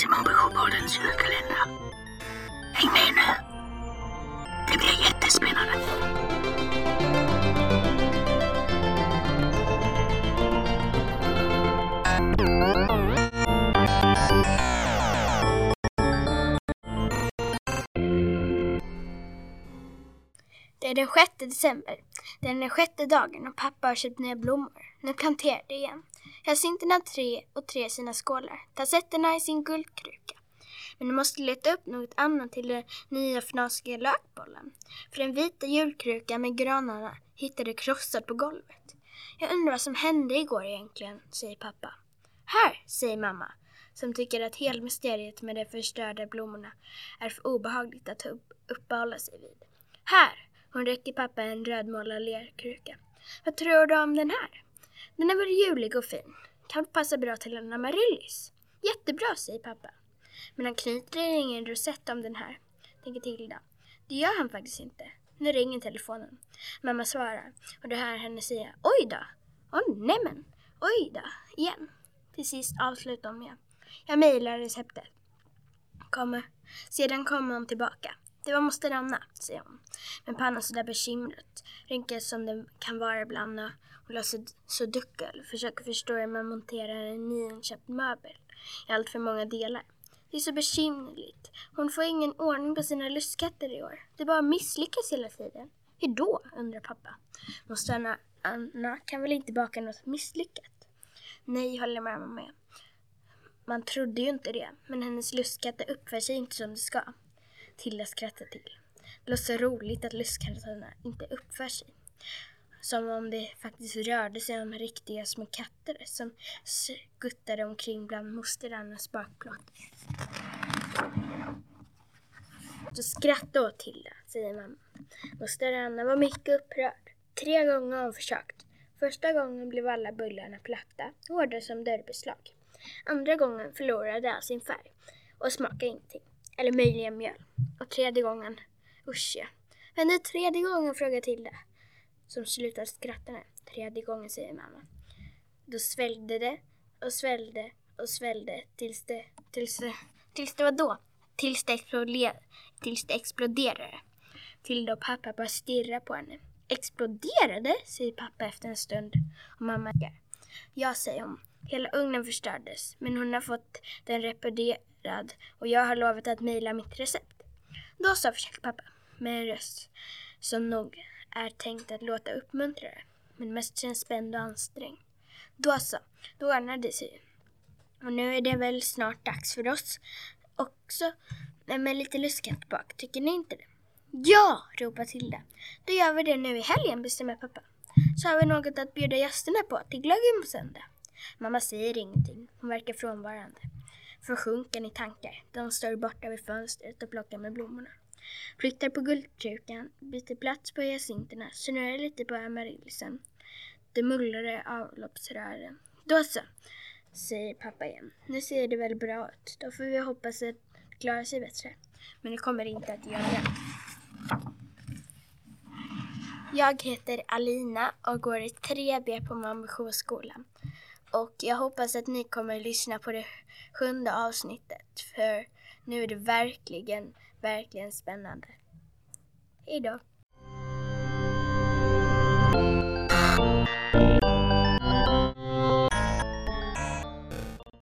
Simon Bysjöpoddens julkalender. Häng med nu! Det blir jättespännande! Mm. Det är den sjätte december. Det är den sjätte dagen och pappa har köpt nya blommor. Nu planterar det igen. Hyacinterna tre och tre sina skålar. Tassetterna i sin guldkruka. Men du måste leta upp något annat till den nya fnasiga lökbollen. För den vita julkrukan med granarna hittade krossad på golvet. Jag undrar vad som hände igår egentligen, säger pappa. Här, säger mamma, som tycker att hela mysteriet med de förstörda blommorna är för obehagligt att uppehålla sig vid. Här! Hon räcker pappa en rödmålad lerkruka. Vad tror du om den här? Den är väl julig och fin. Kan passa bra till en amaryllis. Jättebra, säger pappa. Men han knyter ingen rosett om den här, tänker Tilda. Det gör han faktiskt inte. Nu ringer telefonen. Mamma svarar och du hör henne säga oj då. Åh nämen, oj då, igen. Till sist avslutar hon med jag mejlar receptet. Kommer. Sedan kommer hon tillbaka. Det var moster Anna, säger hon. Men pannan sådär bekymrat. Rynkad som den kan vara ibland och hon låter så, duckel. Försöker förstå hur man monterar en nyinköpt möbel i allt för många delar. Det är så bekymmerligt. Hon får ingen ordning på sina lustkatter i år. Det bara misslyckas hela tiden. Hur då? undrar pappa. Moster Anna, Anna kan väl inte baka något misslyckat? Nej, håller mamma med. Man trodde ju inte det, men hennes lustkatter uppför sig inte som de ska. Tilda skrattar till. Det låter så roligt att lustkatterna inte uppför sig. Som om det faktiskt rörde sig om riktiga små katter som skuttade omkring bland moster Annas bakplåt. Så skratta åt Tilda, säger mamma. Moster Anna var mycket upprörd. Tre gånger har hon försökt. Första gången blev alla bullarna platta, hårda som dörrbeslag. Andra gången förlorade all sin färg och smakade ingenting. Eller möjligen mjöl. Och tredje gången, usch ja. Men nu tredje gången frågar Tilda. Som slutar skratta nu. Tredje gången säger mamma. Då svällde det och svällde och svällde tills det, tills det, tills det var då? Tills det exploderade. Tills det exploderade. Tilda och pappa bara stirrar på henne. Exploderade? säger pappa efter en stund. Och mamma säger. Ja, säger hon. Hela ugnen förstördes, men hon har fått den reparerad och jag har lovat att mejla mitt recept. Då så, försöker pappa med en röst som nog är tänkt att låta uppmuntrande, men mest känns spänd och ansträngd. Då så, då ordnar det sig. Och nu är det väl snart dags för oss också eh, med lite lustkatt bak, tycker ni inte det? Ja, ropar Tilda. Då gör vi det nu i helgen, bestämmer pappa. Så har vi något att bjuda gästerna på till glöggen på söndag. Mamma säger ingenting. Hon verkar frånvarande. Försjunken i tankar. De står borta vid fönstret och plockar med blommorna. Flyttar på guldkrukan, byter plats på hyacinterna, snurrar lite på amaryllisen. Det mullrar i avloppsrören. Då så, säger pappa igen. Nu ser det väl bra ut. Då får vi hoppas att det klarar sig bättre. Men det kommer inte att göra det. Jag heter Alina och går i 3B på Mammisjöskolan. Och jag hoppas att ni kommer att lyssna på det sjunde avsnittet. För nu är det verkligen, verkligen spännande. Hejdå!